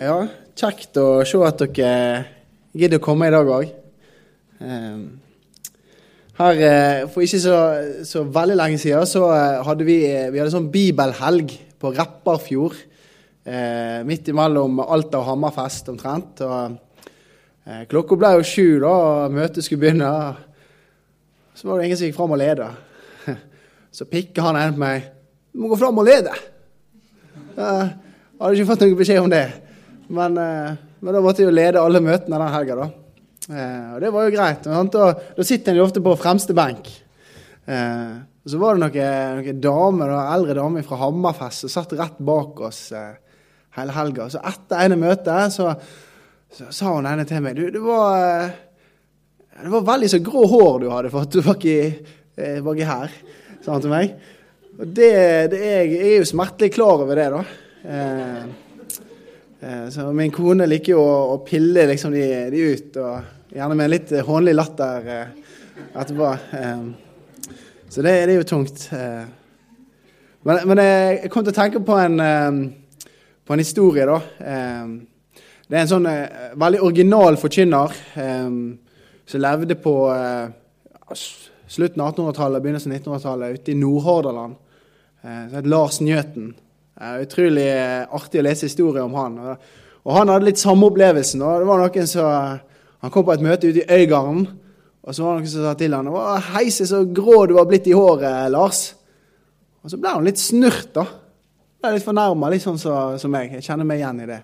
Ja, kjekt å se at dere gidder å komme i dag òg. Her, eh, For ikke så, så, veldig lenge siden så eh, hadde vi, vi hadde sånn bibelhelg på Repparfjord. Eh, midt imellom Alta og Hammerfest omtrent. Og, eh, klokka ble jo sju da og møtet skulle begynne. Så var det ingen som gikk fram og leda. Så pikka han en på meg. 'Du må gå fram og lede.' Jeg hadde ikke fått noen beskjed om det. Men, eh, men, da måtte jeg jo lede alle møtene den helga, da. Eh, og det var jo greit. Da, da sitter en jo ofte på fremste benk. Eh, og så var det noen, noen damer, noen eldre damer fra Hammerfest som satt rett bak oss hele helga. Så etter ene møtet så, så, sa hun ene til meg Du, det var, det var veldig så grå hår du hadde fått baki, eh, baki her, sa han til meg. Og det, det er, jeg er jo smertelig klar over det, da. Eh, så min kone liker jo å, pille liksom de, de, ut, og gjerne med en litt hånlig latter eh, etterpå. Eh, så det, det, er jo tungt. Eh. Men, men, jeg kom til å tenke på en, eh, på en historie, da. det er en sånn veldig original forkynner som levde på slutten av 1800-tallet, begynnelsen av 1900-tallet, ute i Nordhordaland. som Lars Njøten. Utrolig artig å lese historier om han. Og han hadde litt samme opplevelsen. Det var noen som, Han kom på et møte ute i Øygarden, og så var det noen som sa til han, 'Heise, så grå du har blitt i håret, Lars.' Og så ble han litt snurt, da. Ble litt fornærma, litt sånn som så, meg. Jeg kjenner meg igjen i det.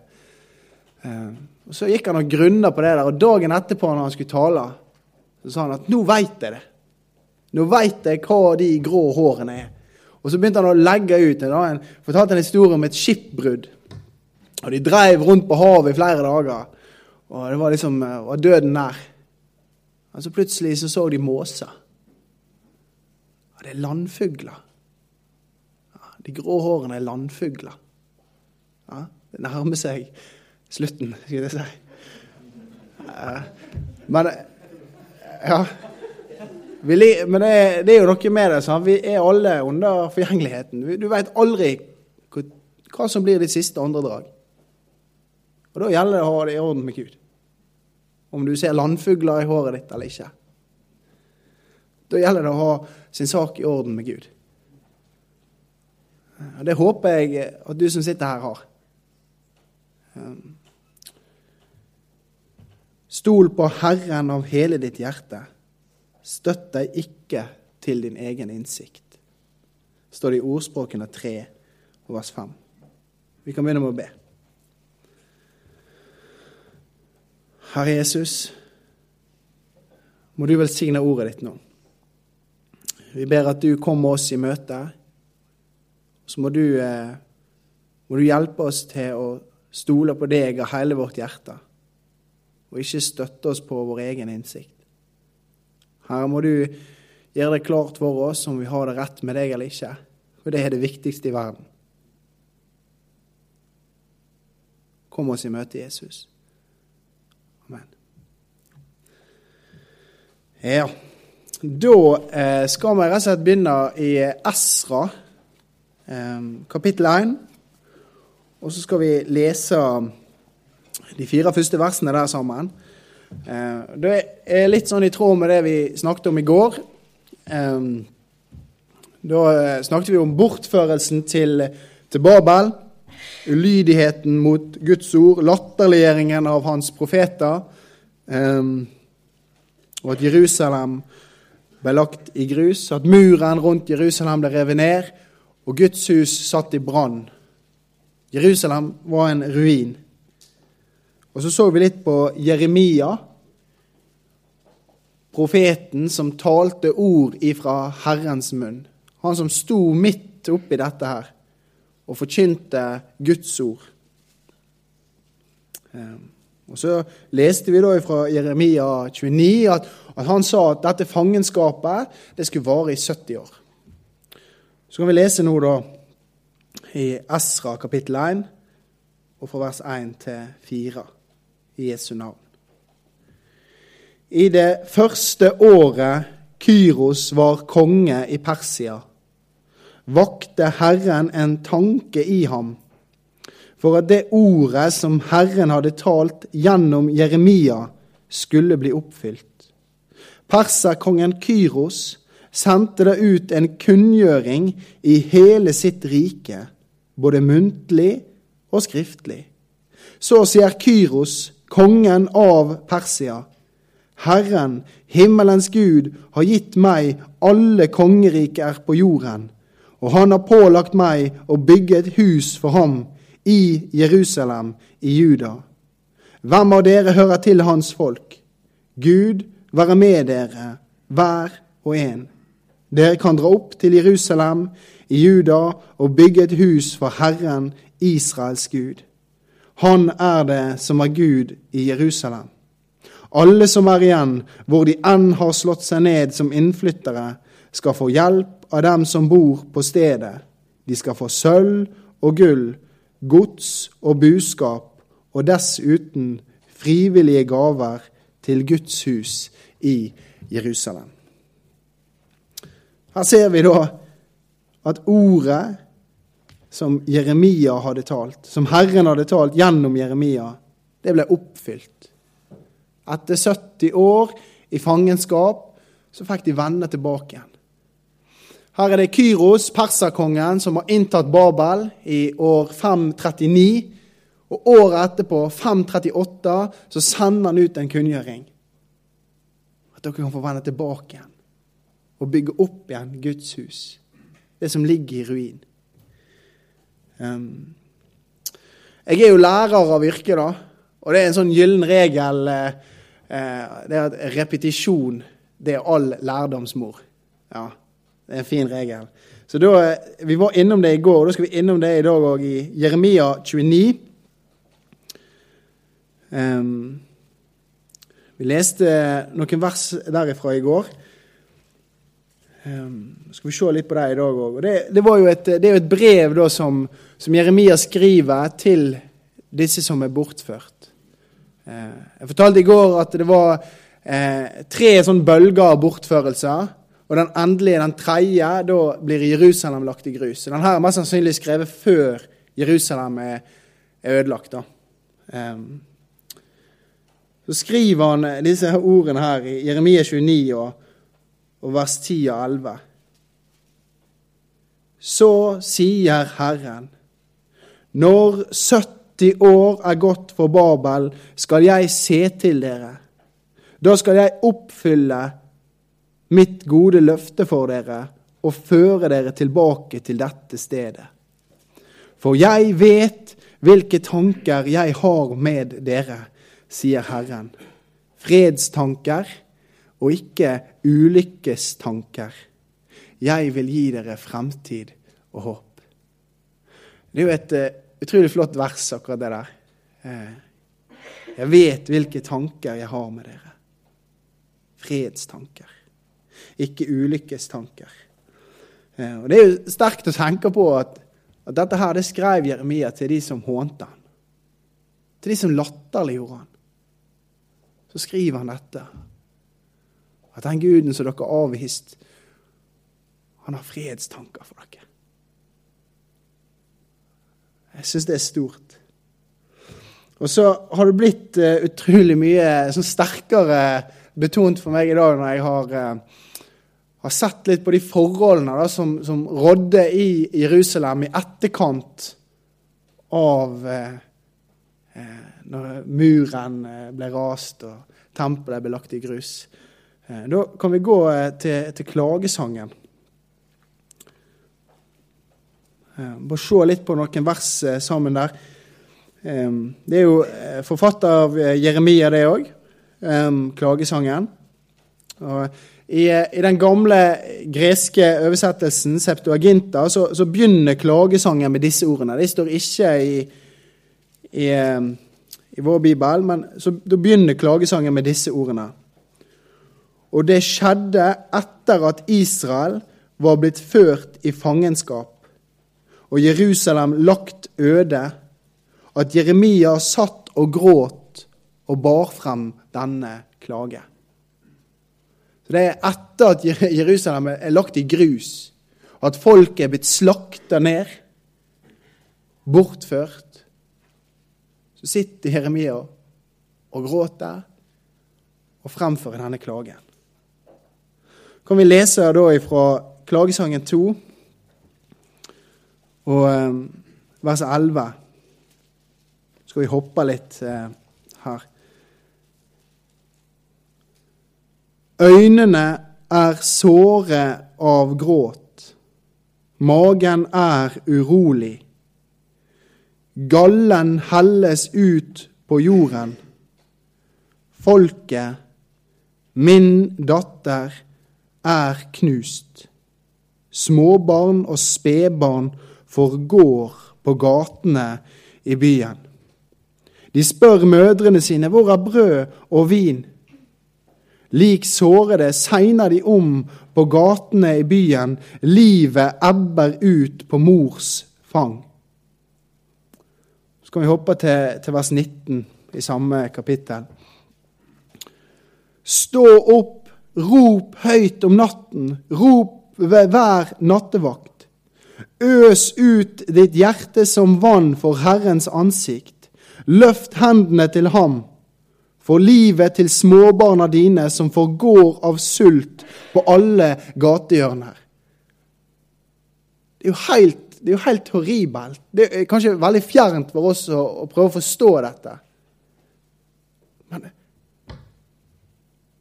Uh, og Så gikk han og grunna på det der, og dagen etterpå når han skulle tale, så sa han at 'nå veit jeg det'. Nå veit jeg hva de grå hårene er. Og så begynte han å legge ut. Han fortalte en historie om et skipbrudd. Og De drev rundt på havet i flere dager, og det var liksom var døden nær. Og så plutselig så, så de måser. Og det er landfugler. Ja, de grå hårene er landfugler. Ja, det nærmer seg slutten, skal jeg si. Men ja men det, det, er jo noe med det. Sant? Vi er alle under forgjengeligheten. Du veit aldri hva som blir ditt siste åndedrag. Og da gjelder det å ha det i orden med Gud. Om du ser landfugler i håret ditt eller ikke. Da gjelder det å ha sin sak i orden med Gud. Og Det håper jeg at du som sitter her, har. Stol på Herren av hele ditt hjerte Støtt deg ikke til din egen innsikt, står det i ordspråkene 3 og vers 5. Vi kan begynne med å be. Herre Jesus, må du velsigne ordet ditt nå. Vi ber at du kommer oss i møte. Så må du, eh, må du hjelpe oss til å stole på deg av hele vårt hjerte, og ikke støtte oss på vår egen innsikt. Herre, må du gjøre det klart for oss om vi har det rett med deg eller ikke. For det er det viktigste i verden. Kom oss i møte, Jesus. Amen. Ja, da eh, skal vi rett og slett begynne i Esra, eh, kapittel 1. Og så skal vi lese de fire første versene der sammen. Eh, det er litt sånn i tråd med det vi snakket om i går. Eh, da eh, snakket vi om bortførelsen til, til Babel, ulydigheten mot Guds ord, latterliggjøringen av hans profeter, og at Jerusalem ble lagt i grus, at muren rundt Jerusalem ble revet ned, og Guds hus satt i brann. Jerusalem var en ruin. Og så så vi litt på Jeremia, profeten som talte ord ifra Herrens munn. Han som sto midt oppi dette her og forkynte Guds ord. Ehm, og Så leste vi da fra Jeremia 29 at, at han sa at dette fangenskapet det skulle vare i 70 år. Så kan vi lese nå da i Esra kapittel 1 og fra vers 1 til 4 i Jesu navn. I det første året Kyros var konge i Persia, vakte Herren en tanke i ham for at det ordet som Herren hadde talt gjennom Jeremia, skulle bli oppfylt. Perserkongen Kyros sendte det ut en kunngjøring i hele sitt rike, både muntlig og skriftlig. Så sier Kyros, kongen av Persia, Herren, himmelens Gud, har gitt meg alle kongeriker på jorden, og han har pålagt meg å bygge et hus for ham i Jerusalem i Juda. Hvem av dere hører til hans folk? Gud være med dere, hver og en. Dere kan dra opp til Jerusalem i Juda og bygge et hus for Herren, Israels Gud. Han er det som er Gud i Jerusalem. Alle som er igjen, hvor de enn har slått seg ned som innflyttere, skal få hjelp av dem som bor på stedet. De skal få sølv og gull, gods og buskap, og dessuten frivillige gaver til Guds hus i Jerusalem. Her ser vi da at ordet som Jeremia hadde talt, som Herren hadde talt gjennom Jeremia, det ble oppfylt. Etter 70 år i fangenskap så fikk de vende tilbake igjen. Her er det Kyros, perserkongen, som har inntatt Babel i år 539. Og året etterpå, 538, så sender han ut en kunngjøring. At dere kan få vende tilbake igjen og bygge opp igjen Guds hus. Det som ligger i ruin. Jeg er jo lærer av yrke, da. Og det er en sånn gyllen regel eh, eh, det er at repetisjon det er all lærdomsmor. Ja, det er en fin regel. Så da, Vi var innom det i går, og da skal vi innom det i dag òg, i Jeremia 29. Um, vi leste noen vers derifra i går. Um, skal vi se litt på det i dag òg. Det, det, det, er jo et brev da, som, som, Jeremia skriver til disse som er bortført. Uh, jeg fortalte i går at det var uh, tre sånne bølger av bortførelser. Og den endelige, den tredje, da blir Jerusalem lagt i grus. Den her er mest sannsynlig skrevet før Jerusalem er, er ødelagt. da. Um, så skriver han disse ordene her i Jeremia 29. og og vers 10 og 11. Så sier Herren, når 70 år er gått for Babel, skal jeg se til dere. Da skal jeg oppfylle mitt gode løfte for dere og føre dere tilbake til dette stedet. For jeg vet hvilke tanker jeg har med dere, sier Herren. Fredstanker og ikke ulykkestanker. Jeg vil gi dere fremtid og håp. Det er jo et uh, utrolig flott vers, akkurat det der. Uh, jeg vet hvilke tanker jeg har med dere. Fredstanker, ikke ulykkestanker. Uh, og Det er jo sterkt å tenke på at, at dette her, det skrev Jeremia til de som hånte han. Til de som latterliggjorde han. Så skriver han dette. At den guden som dere har avvist, han har fredstanker for dere. Jeg syns det er stort. Og så har det blitt uh, utrolig mye sånn sterkere betont for meg i dag når jeg har, uh, har sett litt på de forholdene da, som, som rådde i Jerusalem i etterkant av uh, når muren ble rast og tempelet ble lagt i grus. Eh, da kan vi gå eh, til, til klagesangen. Eh, bare se litt på noen vers sammen der. Det er jo forfatter av Jeremia, det òg. Klagesangen. Og i, i, den gamle greske oversettelsen, Septuaginta, så, så, begynner klagesangen med disse ordene. De står ikke i, i, i vår bibel, men så, da begynner klagesangen med disse ordene. Og det skjedde etter at Israel var blitt ført i fangenskap og Jerusalem lagt øde, at Jeremia satt og gråt og bar frem denne klage. Så Det er etter at Jerusalem er lagt i grus, at folk er blitt slakta ned, bortført, så sitter Jeremia og gråter og fremfører denne klagen. Kan vi lese da fra klagesangen 2 og eh, vers 11. Så skal vi hoppe litt eh, her. Øynene er såre av gråt. Magen er urolig. Gallen helles ut på jorden. Folket, min datter, er knust. Småbarn og spedbarn forgår på gatene i byen. De spør mødrene sine hvor er brød og vin. Lik sårede segner de om på gatene i byen. Livet ebber ut på mors fang. Så kan vi hoppe til, til vers 19 i samme kapittel. Stå opp, rop høyt om natten, rop ved hver nattevakt. Øs ut ditt hjerte som vann for Herrens ansikt. Løft hendene til ham for livet til småbarna dine som forgår av sult på alle gatehjørner. Det er jo helt, det er jo helt horribelt. Det er kanskje veldig fjernt for oss å, å prøve å forstå dette. Men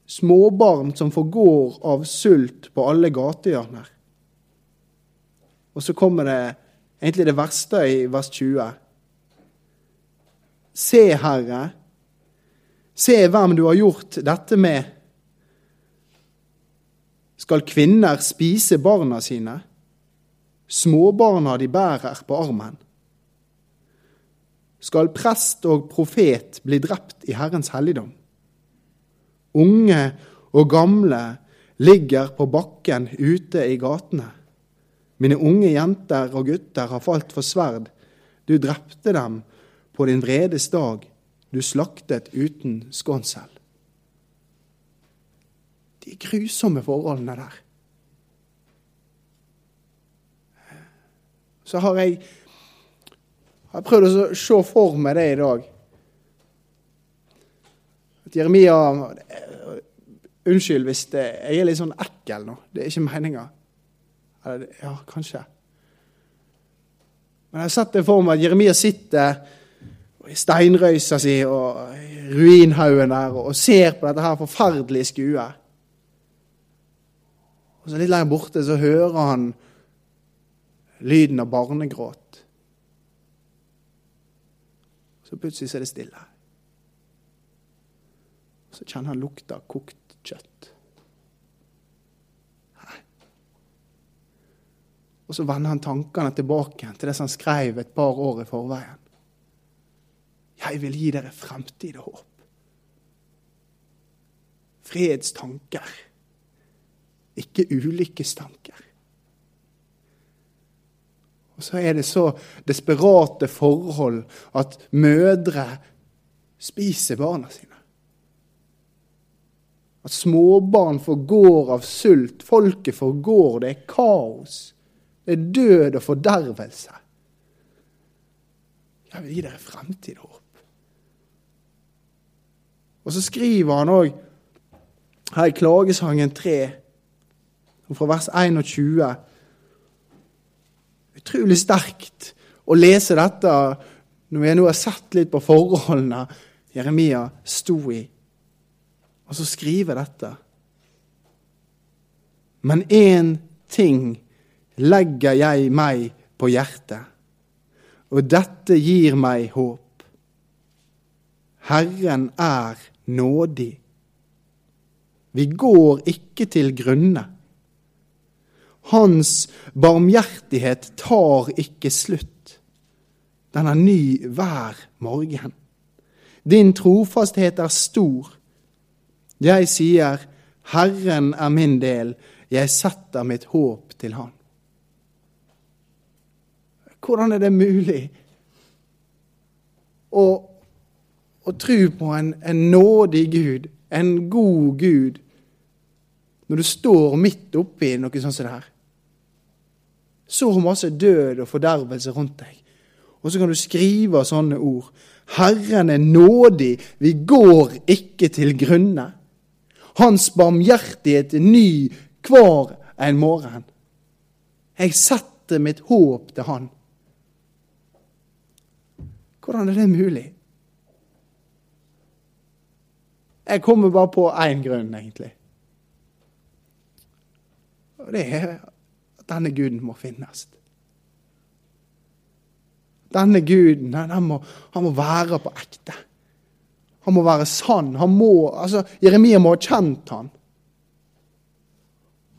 småbarn som forgår av sult på alle gatehjørner. Og så kommer det egentlig det verste i vers 20. Se, Herre, Se hvem du har gjort dette med. Skal kvinner spise barna sine? Småbarna de bærer på armen. Skal prest og profet bli drept i Herrens helligdom? Unge og gamle ligger på bakken ute i gatene. Mine unge jenter og gutter har falt for sverd. Du drepte dem på din vredes dag du slaktet uten skånsel. De grusomme forholdene der. Så har jeg, har jeg prøvd å se for meg det i dag. Jeremia Unnskyld hvis det, jeg er litt sånn ekkel nå. Det er ikke meninga. Ja, kanskje. Men jeg har sett det for meg at Jeremia sitter i steinrøysa si og ruinhaugen der og ser på dette her forferdelige skuet. Og så Litt lenger borte så hører han lyden av barnegråt. Så plutselig er det stille. Så kjenner han lukta av kokt kjøtt. Og så vender han tankene tilbake til det som han skrev et par år i forveien. Jeg vil gi dere fremtid og håp. Fredstanker, ikke ulykkestanker. Og så er det så desperate forhold at mødre spiser barna sine. At småbarn forgår av sult. Folket forgår. Det er kaos. Det er død og fordervelse. Jeg vil gi dere fremtid og håp. Og så skriver han òg her i Klagesangen 3, fra vers 21 Utrolig sterkt å lese dette når vi nå har sett litt på forholdene Jeremia sto i. Og så skriver dette. Men én ting legger jeg meg på hjertet, og dette gir meg håp. Herren er nådig. Vi går ikke til grunne. Hans barmhjertighet tar ikke slutt. Den er ny hver morgen. Din trofasthet er stor. Jeg sier, Herren er min del, jeg setter mitt håp til Han. Hvordan er det mulig å å tro på en, en nådig Gud, en god Gud, når du står midt oppi noe sånt som det her. Så masse død og fordervelse rundt deg. Og så kan du skrive sånne ord. Herren er nådig, vi går ikke til grunne. Hans barmhjertighet er ny hver en morgen. Jeg setter mitt håp til Han. Hvordan er det mulig? Jeg kommer bare på én grunn, egentlig. Og det er at denne guden må finnes. Denne guden han må, han må være på ekte. Han må være sann. Han må, altså, Jeremia må ha kjent han.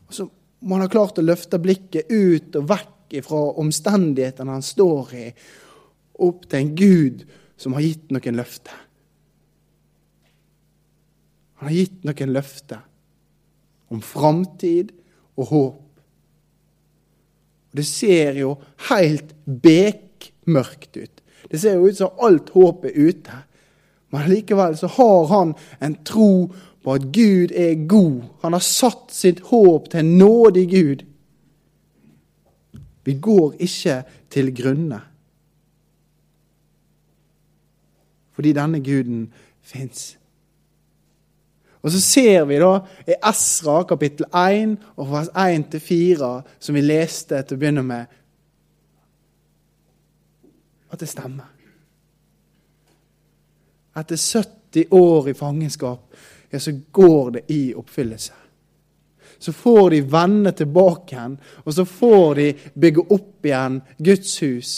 Og så må han ha klart å løfte blikket ut og vekk fra omstendighetene han står i, opp til en Gud som har gitt noen løfter. Han har gitt noen løfter om framtid og håp. Og Det ser jo helt bekmørkt ut. Det ser jo ut som alt håp er ute. Men likevel så har han en tro på at Gud er god. Han har satt sitt håp til en nådig Gud. Vi går ikke til grunne. Fordi denne guden fins. Og så ser vi da i Esra kapittel 1 og vers 1-4, som vi leste til å begynne med, at det stemmer. Etter 70 år i fangenskap, ja, så går det i oppfyllelse. Så får de vende tilbake igjen, og så får de bygge opp igjen Guds hus,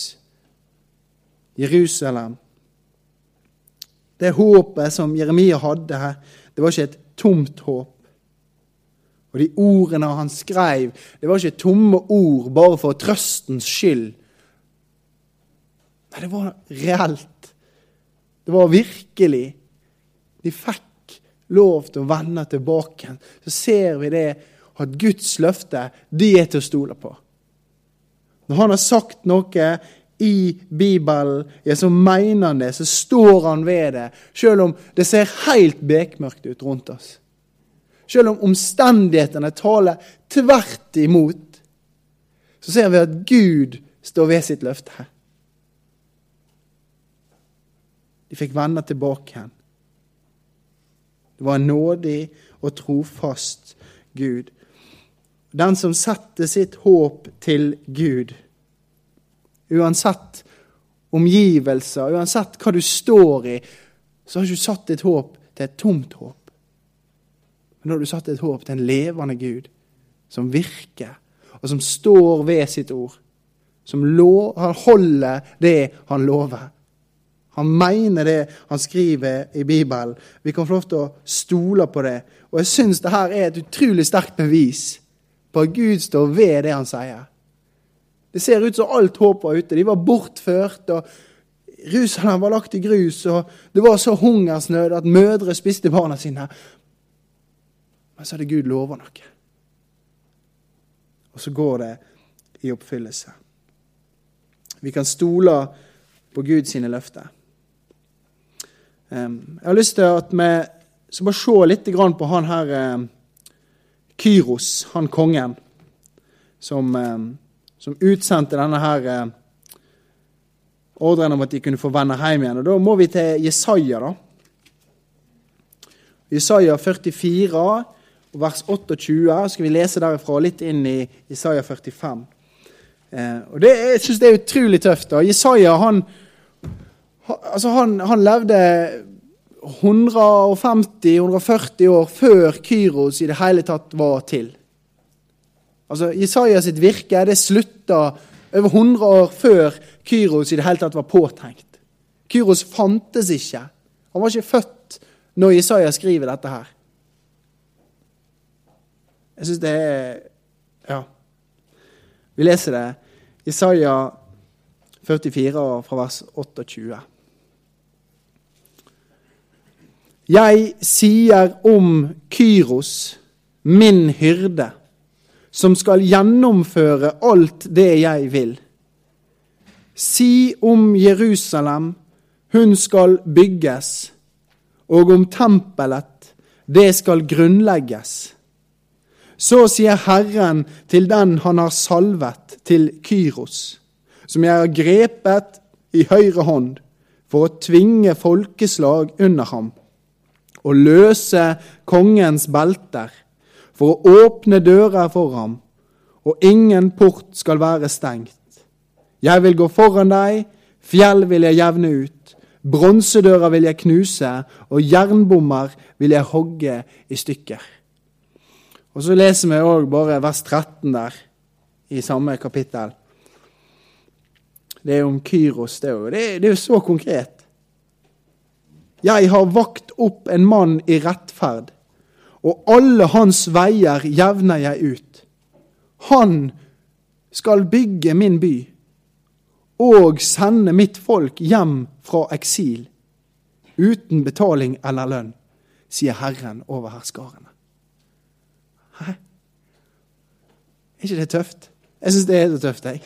Jerusalem. Det håpet som Jeremia hadde det var ikke et tomt håp. Og de ordene han skrev, det var ikke tomme ord bare for trøstens skyld. Nei, det var reelt. Det var virkelig. De fikk lov til å vende tilbake. Så ser vi det at Guds løfte, de er til å stole på. Når han har sagt noe i Bibelen, ja, så mener han det, så står han ved det, selv om det ser helt bekmørkt ut rundt oss. Selv om omstendighetene taler tvert imot, så ser vi at Gud står ved sitt løfte her. De fikk vende tilbake igjen. Det var en nådig og trofast Gud. Den som setter sitt håp til Gud, Uansett omgivelser, uansett hva du står i, så har du ikke satt ditt håp til et tomt håp. Men nå har du satt et håp til en levende Gud som virker, og som står ved sitt ord. Som holder det han lover. Han mener det han skriver i Bibelen. Vi kan få lov til å stole på det. Og jeg syns her er et utrolig sterkt bevis på at Gud står ved det han sier. Det ser ut som alt håp var ute. De var bortført. og Jerusalem var lagt i grus, og det var så hungersnød at mødre spiste barna sine. Men så hadde Gud lova noe. Og så går det i oppfyllelse. Vi kan stole på Guds løfter. Jeg har lyst til at vi skal bare se litt på han her Kyros, han kongen, som som utsendte denne her eh, ordren om at de kunne få vende hjem igjen. Og Da må vi til Jesaja. da. Jesaja 44, vers 28, skal vi lese derifra litt inn i Jesaja 45. Eh, og det, Jeg syns det er utrolig tøft. da. Jesaja han, altså han, han levde 150-140 år før Kyros i det hele tatt var til. Altså, Jesaja sitt virke det slutta over 100 år før Kyros i det hele tatt var påtenkt. Kyros fantes ikke. Han var ikke født når Jesaja skriver dette her. Jeg syns det er Ja. Vi leser det. Jesaja 44 fra vers 28. Jeg sier om Kyros, min hyrde som skal gjennomføre alt det jeg vil. Si om Jerusalem, hun skal bygges, og om tempelet, det skal grunnlegges. Så sier Herren til den han har salvet, til Kyros, som jeg har grepet i høyre hånd, for å tvinge folkeslag under ham og løse kongens belter, for å åpne dører for ham, og ingen port skal være stengt. Jeg vil gå foran deg, fjell vil jeg jevne ut, bronsedører vil jeg knuse, og jernbommer vil jeg hogge i stykker. Og Så leser vi òg bare vers 13 der, i samme kapittel. Det er om Kyros. Det òg. det det er jo så konkret. Jeg har vakt opp en mann i rettferd, og alle hans veier jevner jeg ut. Han skal bygge min by og sende mitt folk hjem fra eksil, uten betaling eller lønn, sier Herren over herskarene. Hæ? Er ikke det tøft? Jeg syns det er tøft, jeg.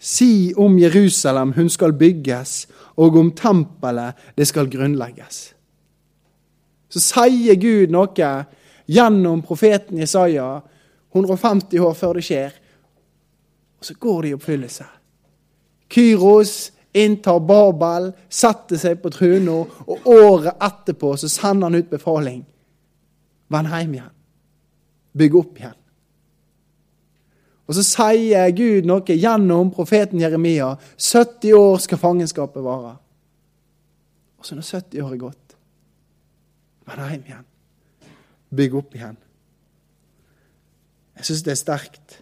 Si om Jerusalem hun skal bygges, og om tempelet det skal grunnlegges. Så sier Gud noe gjennom profeten Jesaja 150 år før det skjer, og så går det i oppfyllelse. Kyros inntar Babel, setter seg på trona, og året etterpå så sender han ut befaling. Vend hjem igjen. Bygg opp igjen. Og så sier Gud noe gjennom profeten Jeremia. 70 år skal fangenskapet vare. Og så når 70 år er gått, vend hjem igjen. Bygg opp igjen. Jeg syns det er sterkt.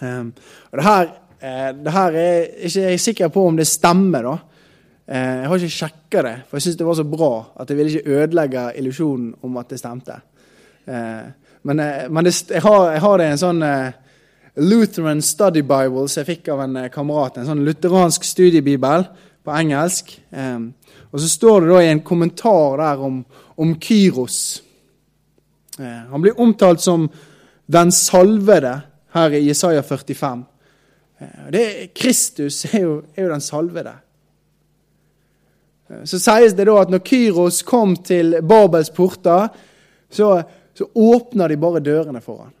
Um, og det her, eh, det her er ikke jeg er sikker på om det stemmer, da. Eh, jeg har ikke sjekka det, for jeg syns det var så bra at jeg ville ikke ødelegge illusjonen om at det stemte. Eh, men, men det, jeg, har, jeg, har, det en sånn Lutheran Study Bible som jeg fikk av en eh, kamerat. En sånn lutheransk studiebibel på engelsk. Og så står det da i en kommentar der om, om Kyros. Uh, han blir omtalt som den salvede her i Jesaja 45. Uh, det, Kristus er jo, er jo den salvede. Så sies det da at når Kyros kom til Babels porter, så, så åpna de bare dørene for ham.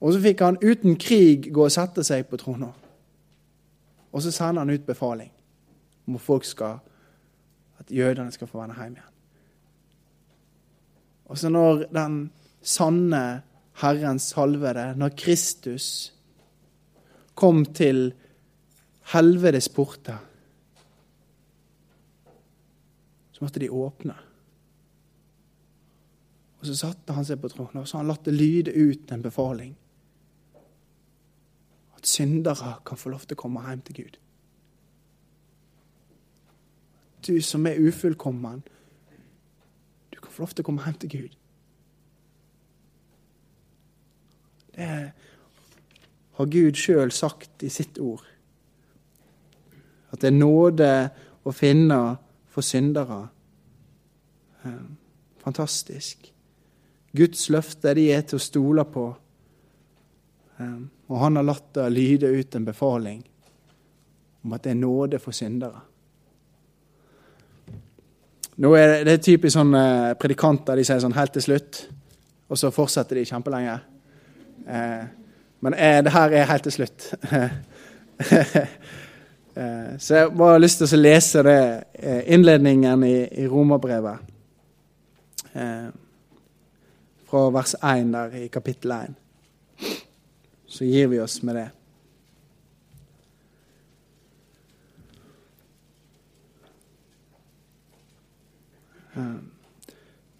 Og så fikk han uten krig gå og sette seg på trona. Og så sender han ut befaling om at folk skal, at jødene skal få vende hjem igjen. Og så når den sanne Herrens salvede, når Kristus kom til helvetes porter, så måtte de åpne. Og så satte han seg på tronen, og så han latt det lyde ut en befaling. Syndere kan få lov til å komme hjem til Gud. Du som er ufullkommen, du kan få lov til å komme hjem til Gud. Det har Gud sjøl sagt i sitt ord. At det er nåde å finne for syndere. Eh, fantastisk. Guds løfter de er til å stole på. Eh, og han har latt det lyde ut en befaling om at det er nåde for syndere. Nå er det, det er typisk sånn eh, predikanter de sier sånn helt til slutt, og så fortsetter de kjempelenge. Eh, men eh, det her er helt til slutt. eh, så jeg bare har lyst til å lese det, eh, innledningen i, i Romerbrevet. Eh, fra vers 1 der i kapittel 1 så gir vi oss med det.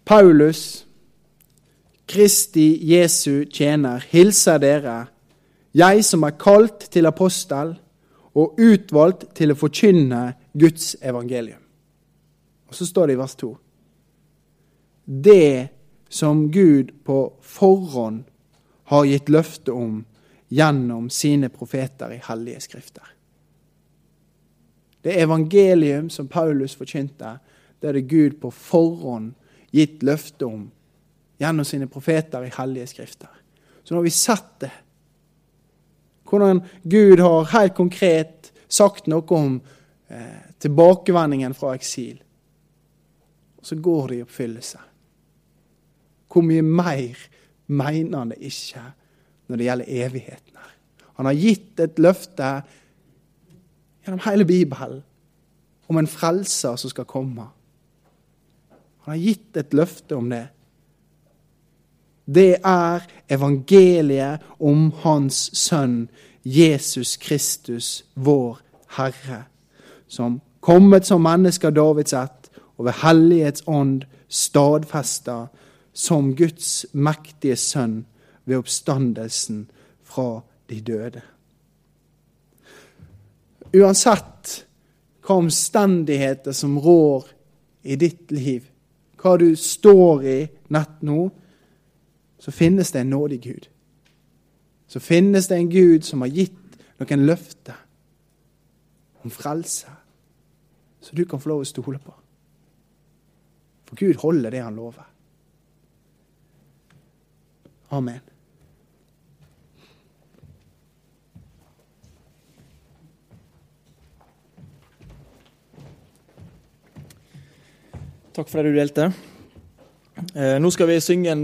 Paulus, Kristi Jesu tjener, hilser dere, jeg som er kalt til apostel og utvalgt til å forkynne Guds evangelium. Og så står det i vers 2. Det som Gud på forhånd har gitt løfte om gjennom sine profeter i hellige skrifter. Det evangelium som Paulus forkynte, det er det Gud på forhånd gitt løfte om gjennom sine profeter i hellige skrifter. Så nå har vi sett det. Hvordan Gud har helt konkret sagt noe om eh, tilbakevendingen fra eksil. Og så går det i oppfyllelse. Hvor mye mer mener han det ikke når det gjelder evigheten her. Han har gitt et løfte gjennom hele Bibelen om en frelser som skal komme. Han har gitt et løfte om det. Det er evangeliet om Hans Sønn Jesus Kristus, vår Herre, som kommet som menneske av Davids ett og ved Hellighets ånd stadfesta som Guds mektige sønn ved oppstandelsen fra de døde. Uansett hva omstendigheter som rår i ditt liv, hva du står i nett nå, så finnes det en nådig Gud. Så finnes det en Gud som har gitt noen løfter om frelse, så du kan få lov å stole på. For Gud holder det han lover. Amen. Takk for det du delte. Eh, nå skal vi synge en